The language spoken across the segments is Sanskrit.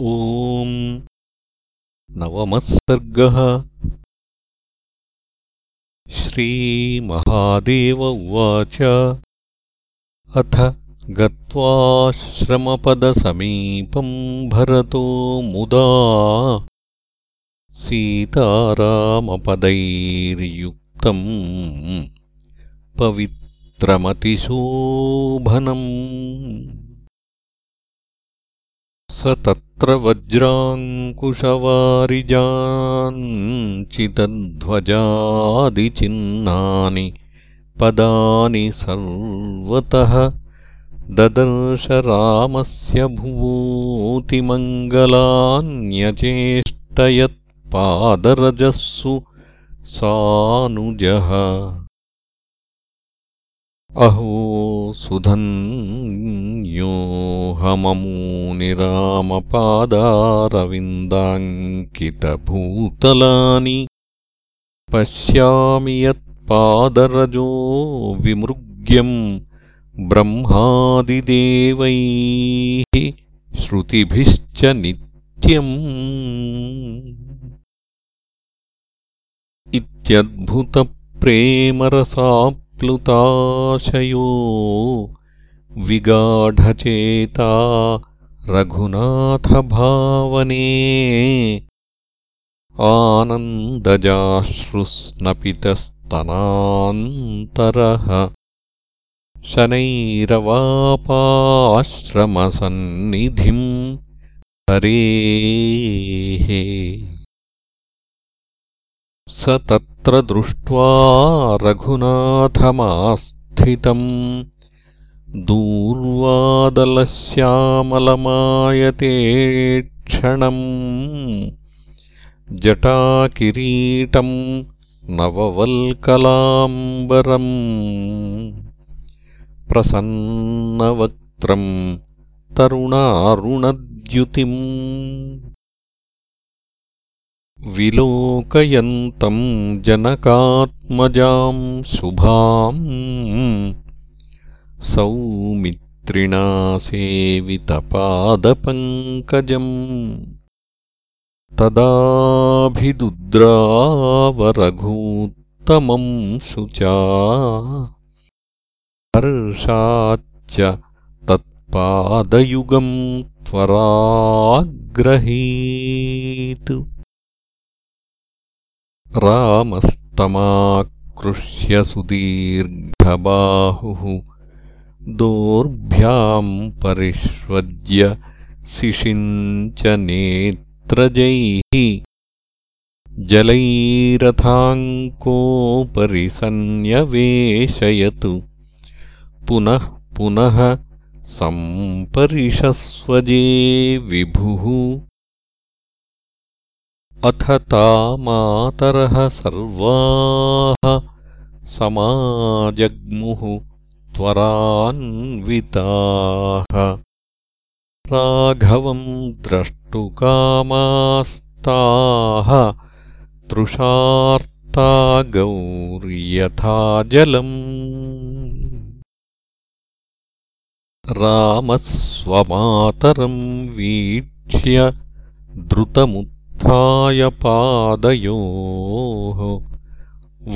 ॐ नवमः सर्गः श्रीमहादेव उवाच। अथ गत्वाश्रमपदसमीपम् भरतो मुदा सीतारामपदैर्युक्तम् पवित्रमतिशोभनम् स तत्र वज्राङ्कुशवारिजाञ्चितध्वजादिचिह्नानि पदानि सर्वतः ददर्श रामस्य भूतिमङ्गलान्यचेष्टयत्पादरजस्सु सानुजः अहो सुधन्योऽहममूनिरामपादारविन्दाङ्कितभूतलानि पश्यामि यत्पादरजो विमृग्यम् ब्रह्मादिदेवैः श्रुतिभिश्च नित्यम्। इत्यद्भुतप्रेमरसा प्लुताशयो विगाढचेता रघुनाथभावने आनन्दजाश्रुस्नपितस्तनान्तरः शनैरवापाश्रमसन्निधिम् हरेः स तत्र दृष्ट्वा रघुनाथमास्थितम्। दूर्वादलश्यामलमायते क्षणम् जटाकिरीटम् नववल्कलाम्बरम्। प्रसन्नवक्त्रम् तरुणारुणद्युतिम् विलोकयन्तम् जनकात्मजाम् शुभाम् सौमित्रिणा सेवितपादपङ्कजम् तदाभिदुद्रावरघूत्तमम् शुचा हर्षाच्च तत्पादयुगम् त्वराग्रहीत् रामस्तमाकृष्य सुदीर्घबाहुः दोर्भ्याम् परिष्वज्य सिषिञ्च नेत्रजैः जलैरथाङ्कोपरि सन्न्यवेशयतु। पुनः पुनः सम्परिषस्वजे विभुः अथ तामातरः सर्वाः समाजग्मुः त्वरान्विताः। राघवम् द्रष्टुकामास्ताः तृषार्ता गौर्यथा जलम्। रामस्वमातरम् वीक्ष्य द्रुतमुत् पादयोः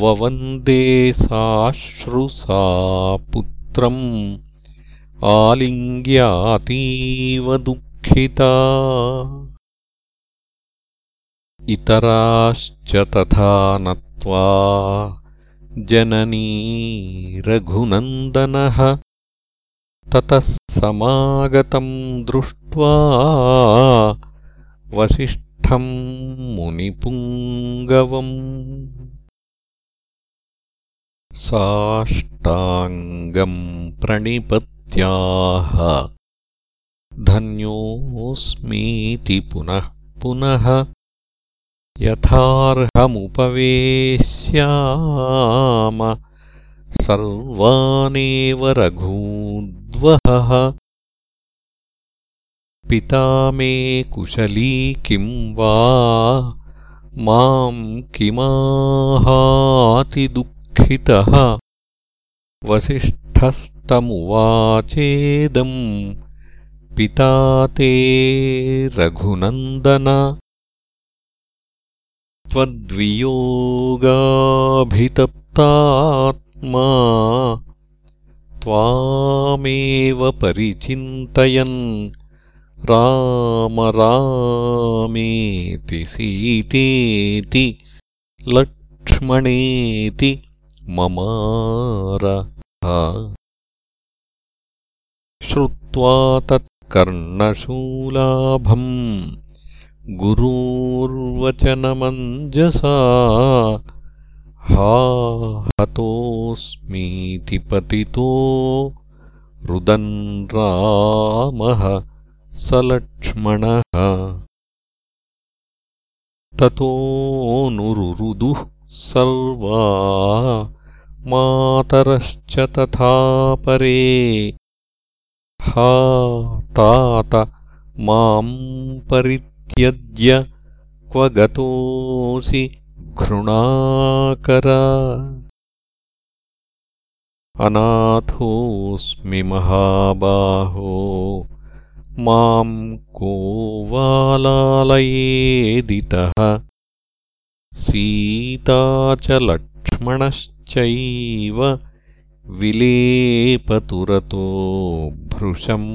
ववन्दे साश्रुसा पुत्रम्। आलिङ्ग्यातीव दुःखिता। इतराश्च तथा नत्वा जननी रघुनन्दनः। ततः समागतम् दृष्ट्वा वसिष्ठ मुनिपुङ्गवम्। साष्टाङ्गम् प्रणिपत्याः धन्योऽस्मीति पुनः पुनः यथार्हमुपवेश्याम। सर्वानेव रघूद्वहः पिता मे कुशली किं वा? माम् किमाहातिदुःखितः वसिष्ठस्तमुवाचेदम् पिता ते रघुनन्दन। त्वद्वियोगाभितप्तात्मा त्वामेव परिचिन्तयन् राम रामेति सीतेति लक्ष्मणेति ममार श्रुत्वा तत्कर्णशूलाभम् गुरूर्वचनमञ्जसा हा हतोऽस्मीति पतितो रुदन् रामः स लक्ष्मणः ततोऽनुरुरुदुः सर्वा मातरश्च तथा परे। हा तात माम् परित्यज्य क्व गतोऽसि घृणाकर। अनाथोऽस्मि महाबाहो माम् को वालालयेदितः सीता च लक्ष्मणश्चैव विलेपतुरतो भृशम्।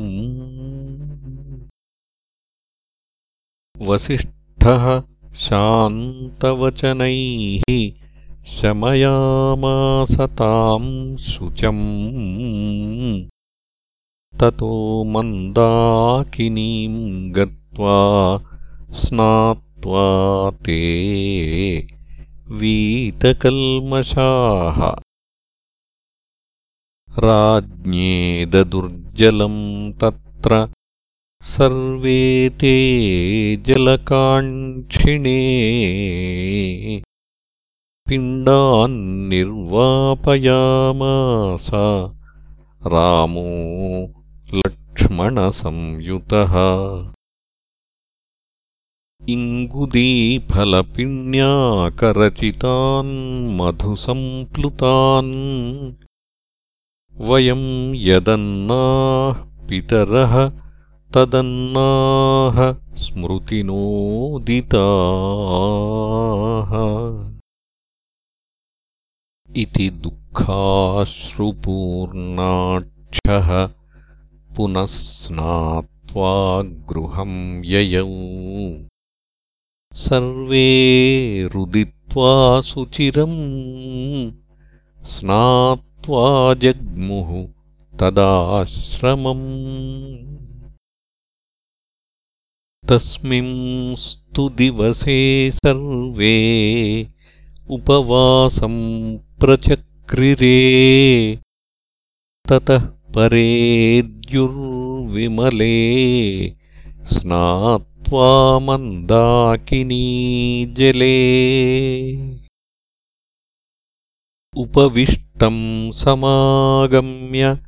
वसिष्ठः शान्तवचनैः शमयामासताम् शुचम् ततो मन्दाकिनीम् गत्वा स्नात्वा ते वीतकल्मषाः। राज्ञेदुर्जलम् तत्र सर्वे ते जलकाङ्क्षिणे। पिण्डान्निर्वापयामास रामो लक्ष्मणसंयुतः। इङ्गुदीफलपिण्याकरचितान् मधुसम्प्लुतान् वयम् यदन्नाः पितरः तदन्नाः स्मृतिनोदिताः। इति दुःखाश्रुपूर्णाक्षः पुनः स्नात्वा गृहम् ययौ। सर्वे रुदित्वा सुचिरम् स्नात्वा जग्मुः तदाश्रमम्। तस्मिंस्तु दिवसे सर्वे उपवासम् प्रचक्रिरे। ततः परेद्युर्विमले स्नात्वा मन्दाकिनी जले। उपविष्टम् समागम्य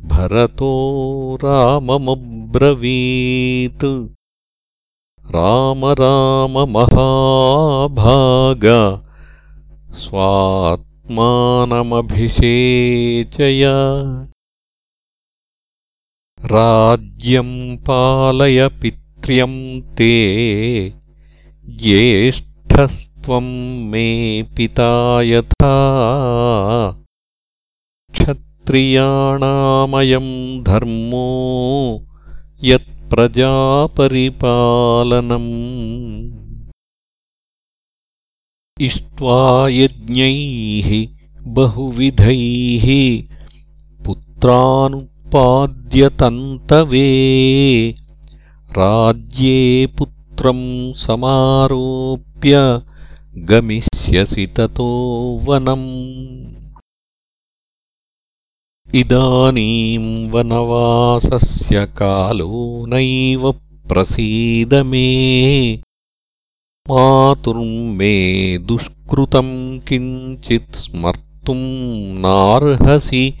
भरतो राममब्रवीत्। राम राम महाभाग स्वात्मानमभिषेचय राज्यम् पालय पित्र्यम् ते ज्येष्ठस्त्वम् मे पिता यथा। क्षत्रियाणामयम् धर्मो यत्प्रजापरिपालनम् इष्ट्वा यज्ञैः बहुविधैः पुत्रानुत्पाद्यतन्तवे राज्ये पुत्रम् समारोप्य गमिष्यसि ततो वनम् इदानीम् वनवासस्य कालो नैव प्रसीद मे। मातुर्मे दुष्कृतम् किञ्चित् स्मर्तुम् नार्हसि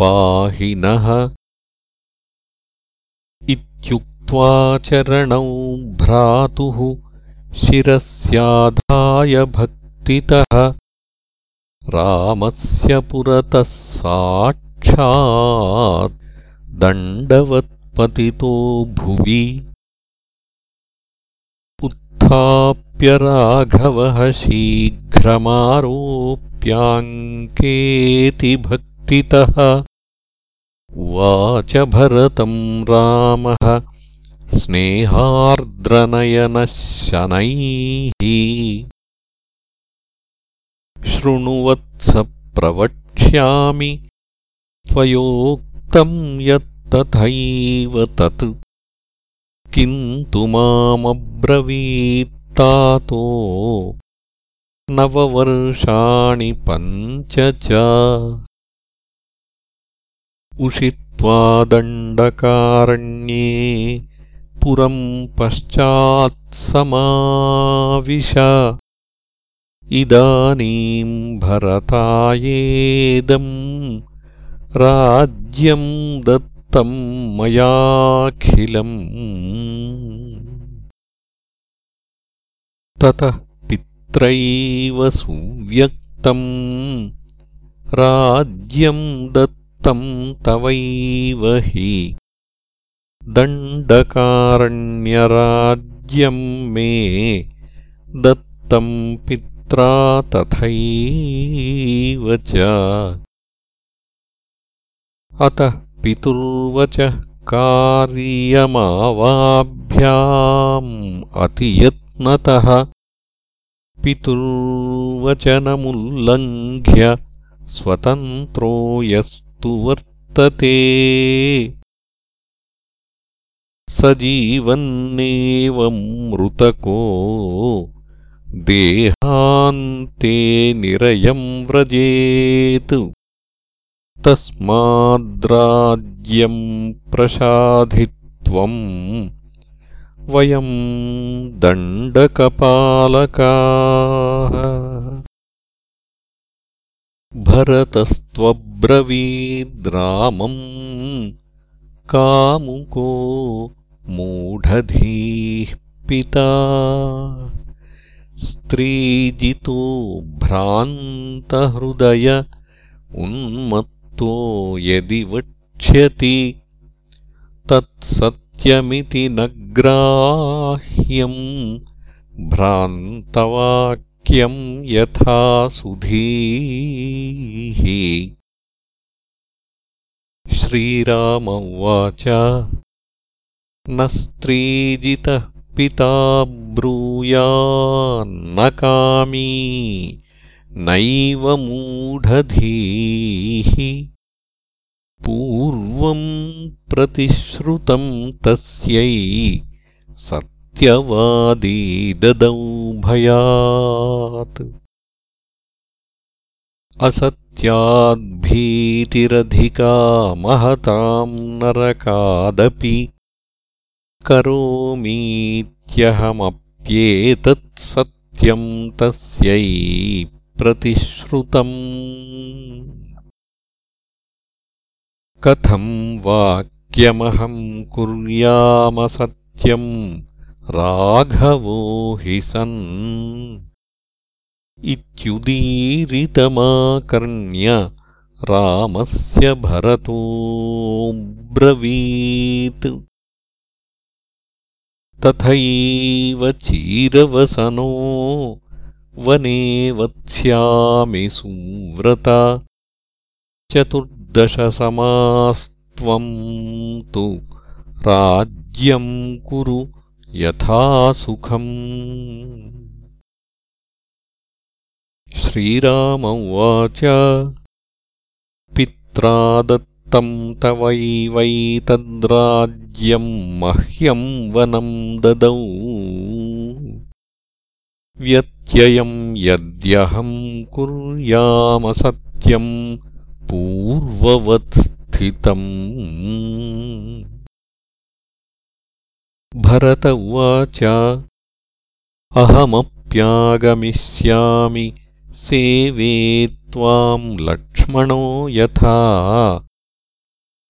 पाहि नः इत्युक्त्वा चरणौ भ्रातुः शिरस्याधाय भक्तितः रामस्य पुरतः साक्षात् दण्डवत् पतितो भुवि। उत्थाप्य राघवः शीघ्रमारोप्याङ्केति भक्तितः उवाच भरतम् रामः स्नेहार्द्रनयनः शनैः शृणुवत्स प्रवक्ष्यामि त्वयोक्तम् यत्तथैव तत्। किन्तु मामब्रवीत्तातो नववर्षाणि पञ्च च उषित्वा दण्डकारण्ये पुरम् पश्चात्समाविश इदानीम् भरतायेदम् राज्यम् दत्तम् मयाखिलम्। ततः पित्रैव सुव्यक्तम् राज्यम् दत्तम् तवैव हि। दण्डकारण्यराज्यम् मे दत्तम् पित् तथैव च। अतः पितुर्वचः कार्यमावाभ्याम् अतियत्नतः पितुर्वचनमुल्लङ्घ्य स्वतन्त्रो यस्तु वर्तते। स मृतको। देहान्ते निरयम् व्रजेत्। तस्माद्राज्यम् प्रसाधित्वम् वयम् दण्डकपालकाः भरतस्त्वब्रवीद्रामम् कामुको मूढधीः पिता। स्त्रीजितो भ्रान्तहृदय उन्मत्तो यदि वक्ष्यति तत्सत्यमिति न ग्राह्यम् भ्रान्तवाक्यम् यथा सुधीः। श्रीराम उवाच न स्त्रीजितः पिता ब्रूयान्न कामी नैव मूढधीः। पूर्वम् प्रतिश्रुतम् तस्यै सत्यवादी ददौ भयात्। असत्याद्भीतिरधिका महताम् नरकादपि करोमीत्यहमप्येतत्सत्यम् तस्यै प्रतिश्रुतम्। कथम् वाक्यमहम् कुर्यामसत्यम् राघवो हि सन्। इत्युदीरितमाकर्ण्य रामस्य भरतोऽब्रवीत् तथैव चीरवसनो वने वत्स्यामि सुव्रता। चतुर्दशसमास्त्वम् तु राज्यम् कुरु यथा सुखम्। श्रीराम उवाच पित्रादत् तम् तवैवैतद्राज्यम् मह्यम् वनम् ददौ व्यत्ययम् यद्यहम् कुर्यामसत्यम् पूर्ववत्स्थितम् भरत उवाच। अहमप्यागमिष्यामि सेवे त्वाम् लक्ष्मणो यथा।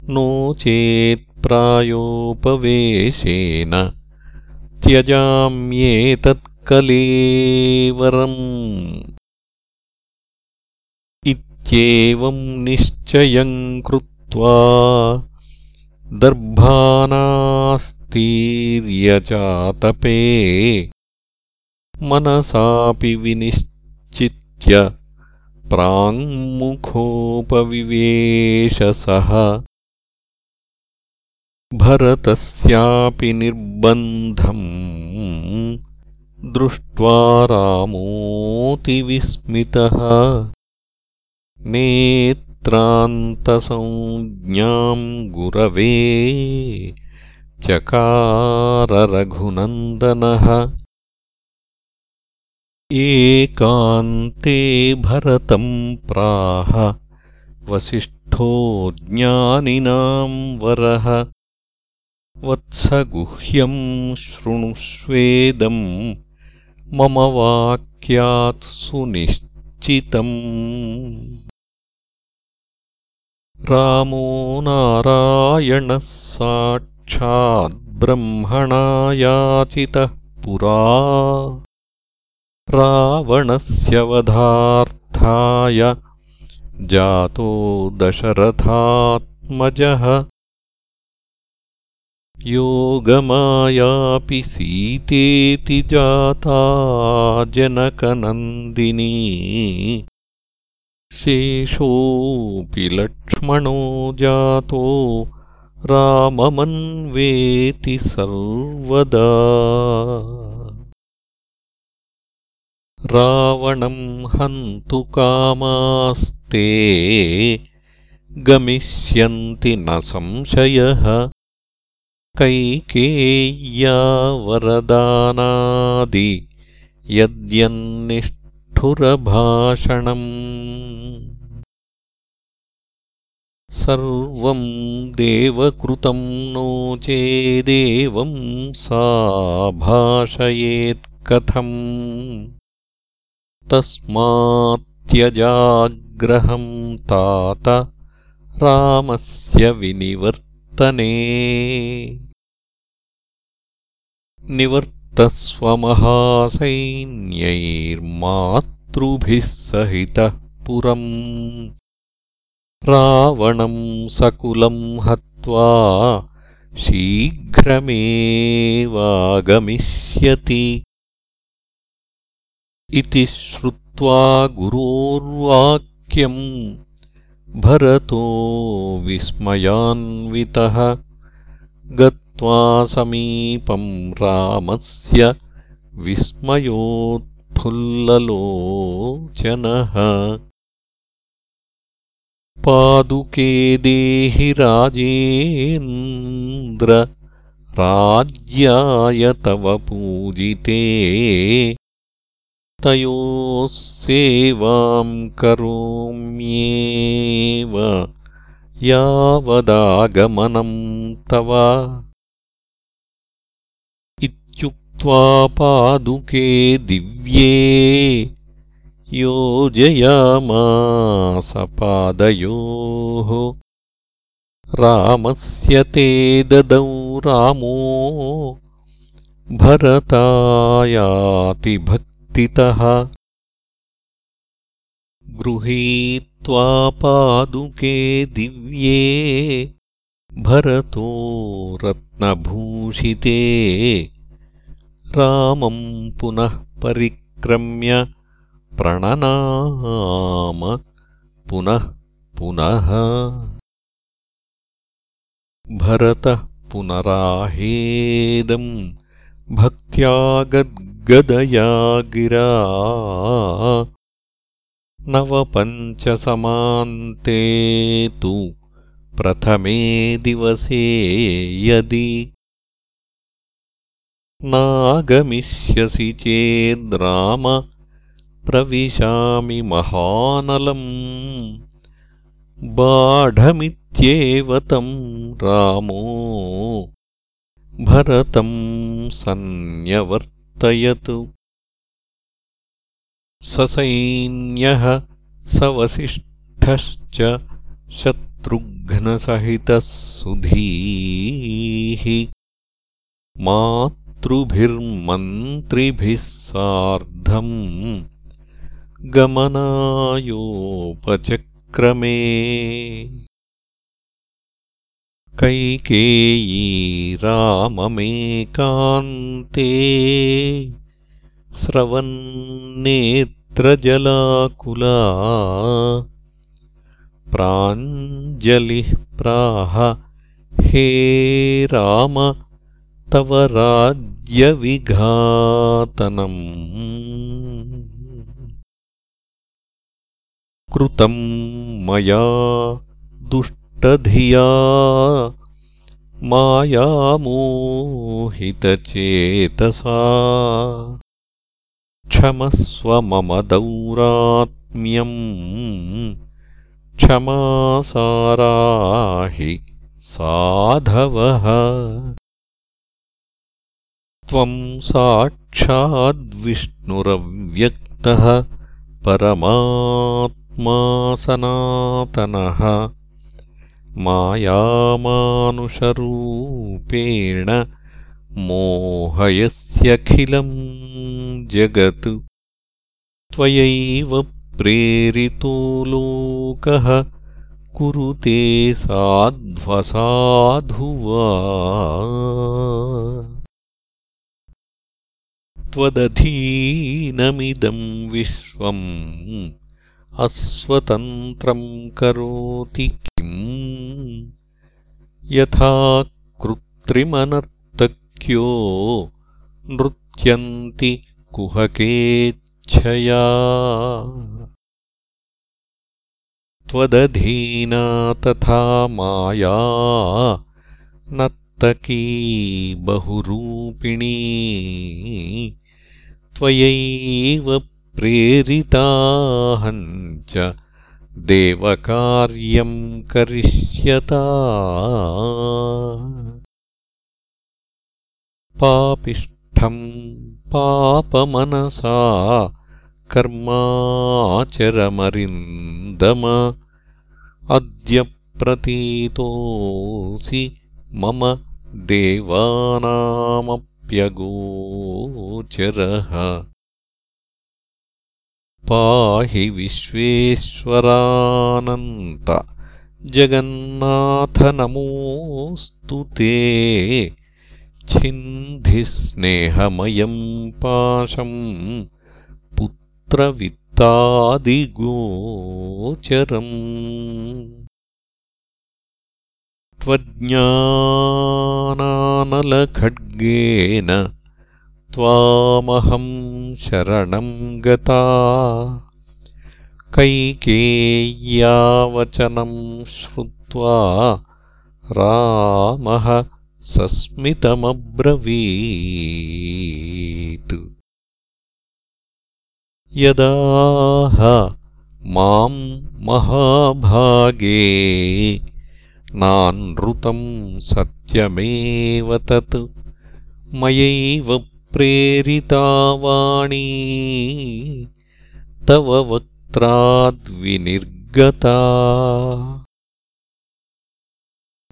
नो चेत्प्रायोपवेशेन त्यजाम्येतत्कलेवरम्। इत्येवम् निश्चयम् कृत्वा दर्भानास्तीर्यचातपे मनसापि विनिश्चित्य प्राङ्मुखोपविवेशसः। भरतस्यापि निर्बन्धम् दृष्ट्वा रामोऽतिविस्मितः। नेत्रान्तसंज्ञाम् गुरवे चकाररघुनन्दनः एकान्ते भरतम् प्राह वसिष्ठो ज्ञानिनाम् वरः। वत्सगुह्यम् शृणुष्वेदम् मम वाक्यात् सुनिश्चितम्। रामो नारायणः साक्षाद्ब्रह्मणा याचितः पुरा। रावणस्य वधार्थाय जातो दशरथात्मजः। योगमायापि सीतेति जाता जनकनन्दिनी। शेषोऽपि लक्ष्मणो जातो राममन्वेति सर्वदा। रावणम् हन्तु कामास्ते गमिष्यन्ति न संशयः। कैकेय्या वरदानादि यद्यन्निष्ठुरभाषणम् सर्वम् देवकृतम् नो चेदेवम् सा भाषयेत्कथम्। तस्मात्यजाग्रहम् तात रामस्य विनिवर्तने। निवर्तस्वमहासैन्यैर्मातृभिः सहितः पुरम् रावणम् सकुलम् हत्वा शीघ्रमेवागमिष्यति। इति श्रुत्वा गुरोर्वाक्यम् भरतो विस्मयान्वितः। गत्वा समीपम् रामस्य विस्मयोत्फुल्ललोचनः पादुके देहि राजेन्द्र राज्याय तव पूजिते। तयोः सेवाम् करोम्येव। यावदागमनम् तव। इत्युक्त्वा पादुके दिव्ये योजयामास पादयोः। रामस्य ते ददौ रामो भरतायातिभक्तितः। गृहीत्वा पादुके दिव्ये भरतो रत्नभूषिते। रामम् पुनः परिक्रम्य प्रणनाम। पुनः पुनः। भरतः पुनराहेदम् भक्त्या गद्गदया गिरा नवपञ्चसमान्ते तु प्रथमे दिवसे यदि नागमिष्यसि चेद्राम प्रविशामि महानलम्। बाढमित्येव तम् रामो। भरतम् सन्न्यवर्तयतु। ससैन्यः सवसिष्ठश्च शत्रुघ्नसहितः सुधीः मातृभिर्मन्त्रिभिः सार्धम् गमनायोपचक्रमे कैकेयी राममेकान्ते स्रवन्नेत्रजलाकुला प्राञ्जलिः प्राह हे राम तव राज्यविघातनम् कृतं मया दुष्टधिया। मायामोहितचेतसा। क्षमस्व मम दौरात्म्यम् क्षमासाराहि साधवः। त्वं साक्षाद्विष्णुरव्यक्तः परमात्मा सनातनः मायामानुषरूपेण मोहयस्यखिलम् जगत्। त्वयैव प्रेरितो लोकः कुरुते साध्वसाधुवा। त्वदधीनमिदं विश्वम् अस्वतन्त्रम् करोति किम्? यथा कृत्रिमनर्तक्यो नृत्यन्ति कुहकेच्छया। त्वदधीना तथा माया नर्तकी बहुरूपिणी। त्वयैव प्रेरिताहम् च देवकार्यम् करिष्यता। पापिष्ठम् पापमनसा कर्माचरमरिन्दम अद्य प्रतीतोऽसि मम देवानामप्यगोचरः पाहि विश्वेश्वरानन्त जगन्नाथनमोऽस्तु ते। छिन्धिस्नेहमयम् पाशम् पुत्रवित्तादिगोचरम्। त्वज्ञानानलखड्गेन त्वामहं शरणं गता। कैकेय्यावचनं श्रुत्वा रामः सस्मितमब्रवीत्। यदाह माम् महाभागे नानृतं सत्यमेव तत् मयैव प्रेरिता वाणी तव वक्त्राद्विनिर्गता।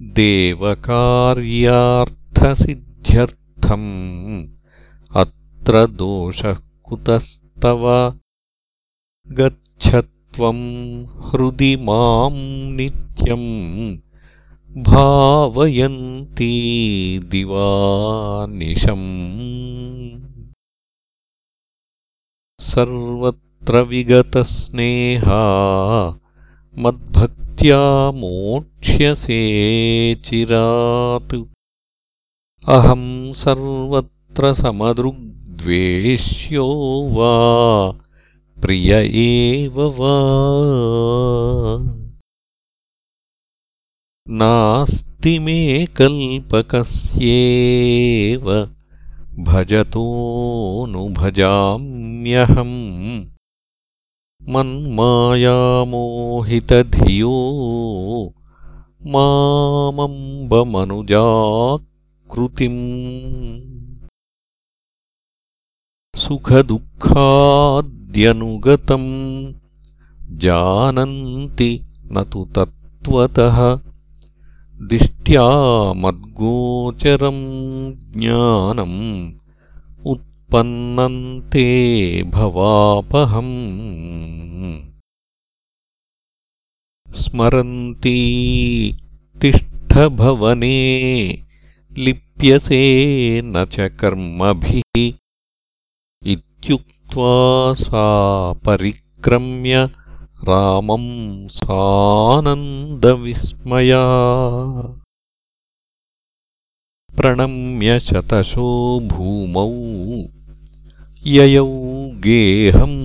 देवकार्यार्थसिद्ध्यर्थम्। अत्र दोषः कुतस्तव गच्छ त्वम् हृदि माम् नित्यम् भावयन्ती दिवानिशम् सर्वत्र विगतस्नेहा मद्भक्त्या मोक्ष्यसे चिरात्। अहम् सर्वत्र समदृग्द्वेष्यो वा प्रिय एव वा। नास्ति मे कल्पकस्येव भजतोऽनुभजाम्यहम् मन्मायामोहितधियो मामम्बमनुजाकृतिम्। सुखदुःखाद्यनुगतम्। जानन्ति न तु तत्त्वतः दिष्ट्या मद्गोचरम् ज्ञानम् उत्पन्नन्ते भवापहम्। स्मरन्ती तिष्ठ वैकुण्ठभवने लिप्यसे न च कर्मभिः। इत्युक्त्वा सा परिक्रम्य रामम् सानन्दविस्मया प्रणम्य शतशो भूमौ ययौ गेहम्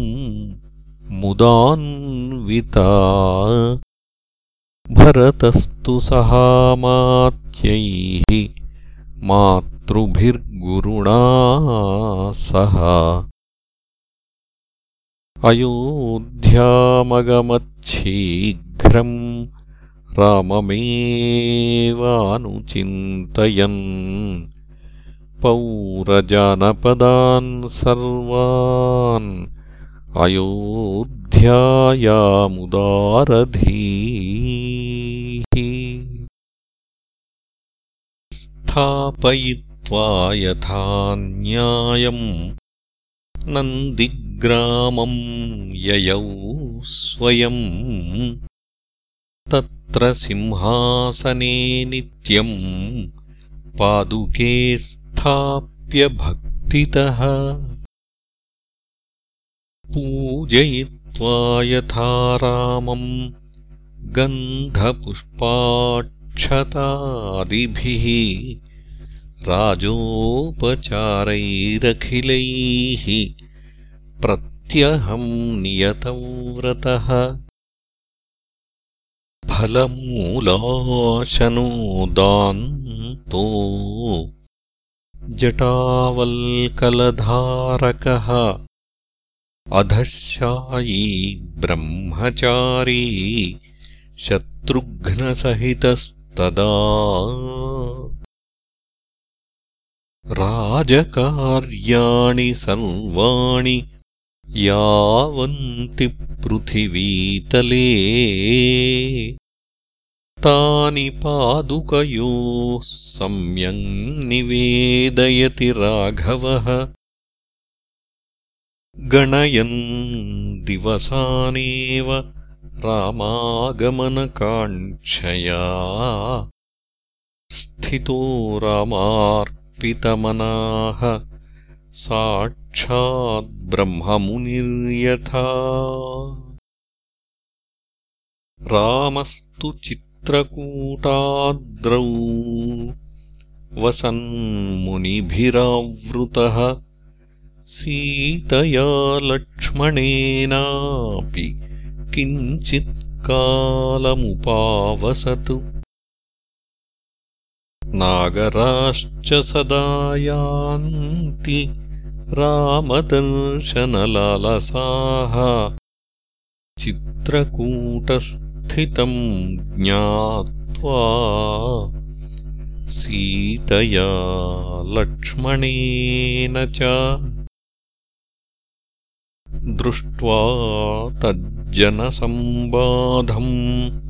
मुदान्विता। भरतस्तु सहामात्यैः मातृभिर्गुरुणा सह अयोध्यामगमच्छीघ्रम् राममेवानुचिन्तयन् पौरजानपदान् सर्वान् अयोध्यायामुदारधीः स्थापयित्वा यथा न्यायम् नन्दिग्रामम् ययौ स्वयम् तत्र सिंहासने नित्यम् पादुके स्थाप्य भक्तितः। पूजयित्वा यथा रामम् गन्धपुष्पाक्षतादिभिः राजोपचारैरखिलैः प्रत्यहम् नियतव्रतः फलमूलाशनोदान्तो जटावल्कलधारकः। अधशायी ब्रह्मचारी शत्रुघ्नसहितस्तदा राजकार्याणि सर्वाणि यावन्ति पृथिवीतले। तानि पादुकयोः सम्यङ् निवेदयति राघवः। गणयन् दिवसानेव रामागमनकाङ्क्षया। स्थितो रामार्पितमनाः साक्षाद्ब्रह्ममुनिर्यथा रामस्तु चित्रकूटाद्रौ वसन्मुनिभिरावृतः। सीतया लक्ष्मणेनापि किञ्चित्कालमुपावसतु नागराश्च सदा यान्ति रामदर्शनलालसाः। चित्रकूटस्थितम् ज्ञात्वा सीतया लक्ष्मणेन च दृष्ट्वा तज्जनसम्बाधम्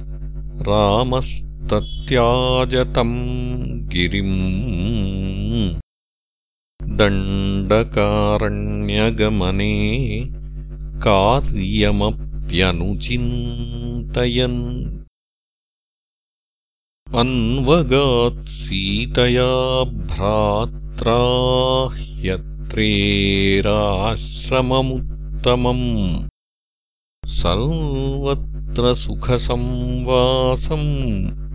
रामस्तत्याजतम् गिरिम् दण्डकारण्यगमने कार्यमप्यनुचिन्तयन्। अन्वगात्सीतया भ्रात्रा ह्यत्रेराश्रममुत् सर्वत्र सुखसंवासम्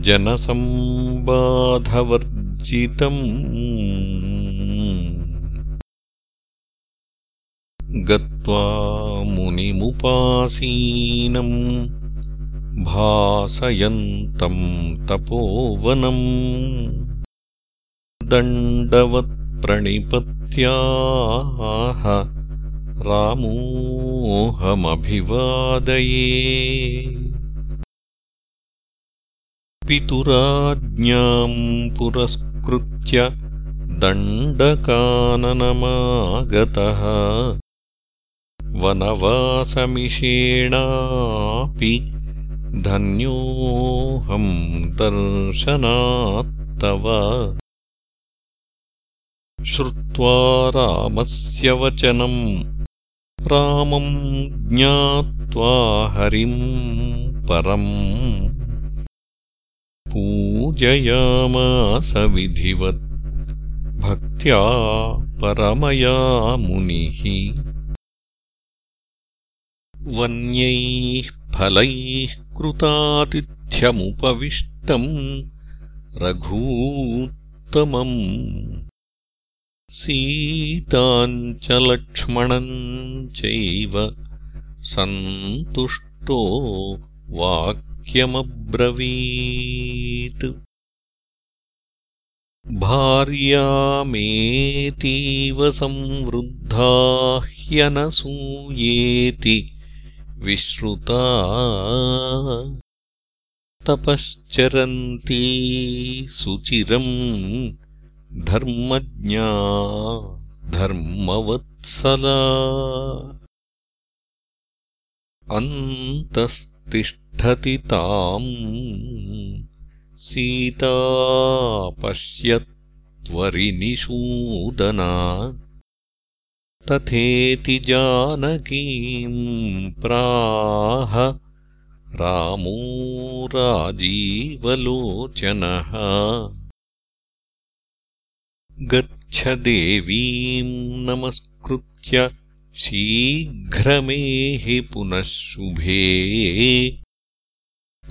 जनसम्बाधवर्जितम्। गत्वा मुनिमुपासीनम्। भासयन्तम् तपोवनम्। दण्डवत्प्रणिपत्याः रामोऽहमभिवादये पितुराज्ञाम् पुरस्कृत्य दण्डकाननमागतः वनवासमिषेणापि धन्योऽहम् दर्शनात्तव। श्रुत्वा रामस्य वचनम् रामम् ज्ञात्वा हरिम् परम् पूजयामास विधिवत् भक्त्या परमया मुनिः। वन्यैः फलैः कृतातिथ्यमुपविष्टम् रघूत्तमम्। सीताम् च लक्ष्मणम् चैव सन्तुष्टो वाक्यमब्रवीत् भार्यामेतीव संवृद्धा ह्यनसूयेति विश्रुता तपश्चरन्ती सुचिरम् धर्मज्ञा धर्मवत्सला अन्तस्तिष्ठति ताम्। सीता पश्यत्वरिनिषूदना तथेति जानकीम् प्राह रामो राजीवलोचनः। गच्छ देवीम् नमस्कृत्य शीघ्रमेहि पुनः शुभे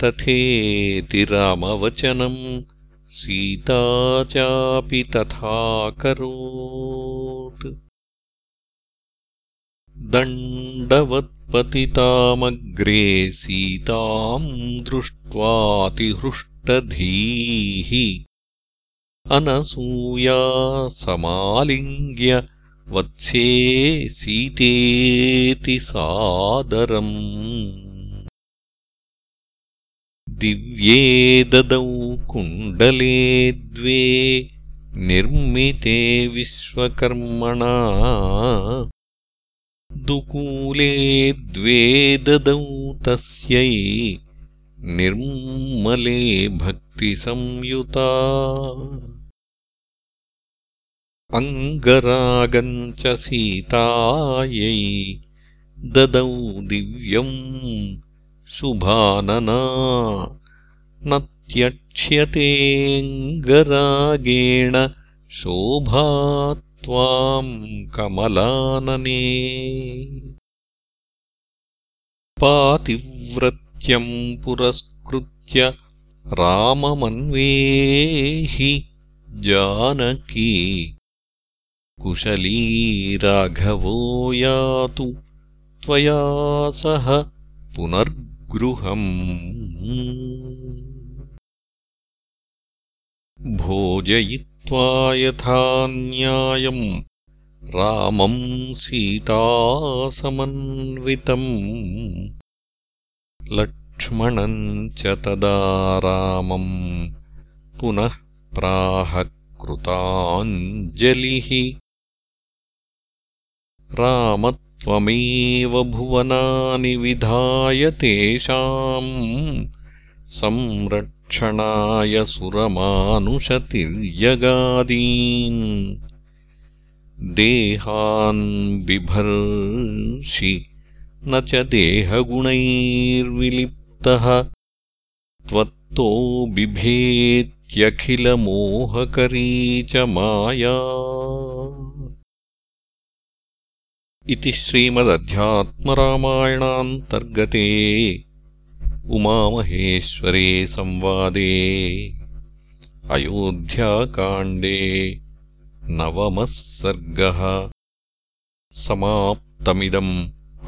तथेति रामवचनम् सीता चापि तथाकरोत् दण्डवत्पतितामग्रे सीताम् दृष्ट्वातिहृष्टधीः अनसूया समालिङ्ग्य वत्से सीतेति सादरम् दिव्ये ददौ कुण्डले द्वे निर्मिते विश्वकर्मणा। दुकूले द्वे ददौ तस्यै निर्मले भक्तिसंयुता। अङ्गरागम् च सीतायै ददौ दिव्यम् शुभानना। न त्यक्ष्यतेऽङ्गरागेण शोभा त्वाम् कमलानने। पातिव्रत्यम् पुरस्कृत्य राममन्वेहि जानकी। कुशली राघवो यातु त्वया सह पुनर्गृहम् भोजयित्वा यथा न्यायम् रामम् सीतासमन्वितम्। लक्ष्मणम् च तदा रामम्। पुनः प्राह कृताञ्जलिः रामत्वमेव भुवनानि विधाय तेषाम् संरक्षणाय सुरमानुषतिर्यगादीन्। देहान् बिभर्षि न च देहगुणैर्विलिप्तः। त्वत्तो बिभेत्यखिलमोहकरी च माया इति श्रीमदध्यात्मरामायणान्तर्गते उमामहेश्वरे संवादे अयोध्याकाण्डे नवमः सर्गः समाप्तमिदम्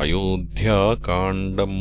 अयोध्याकाण्डम्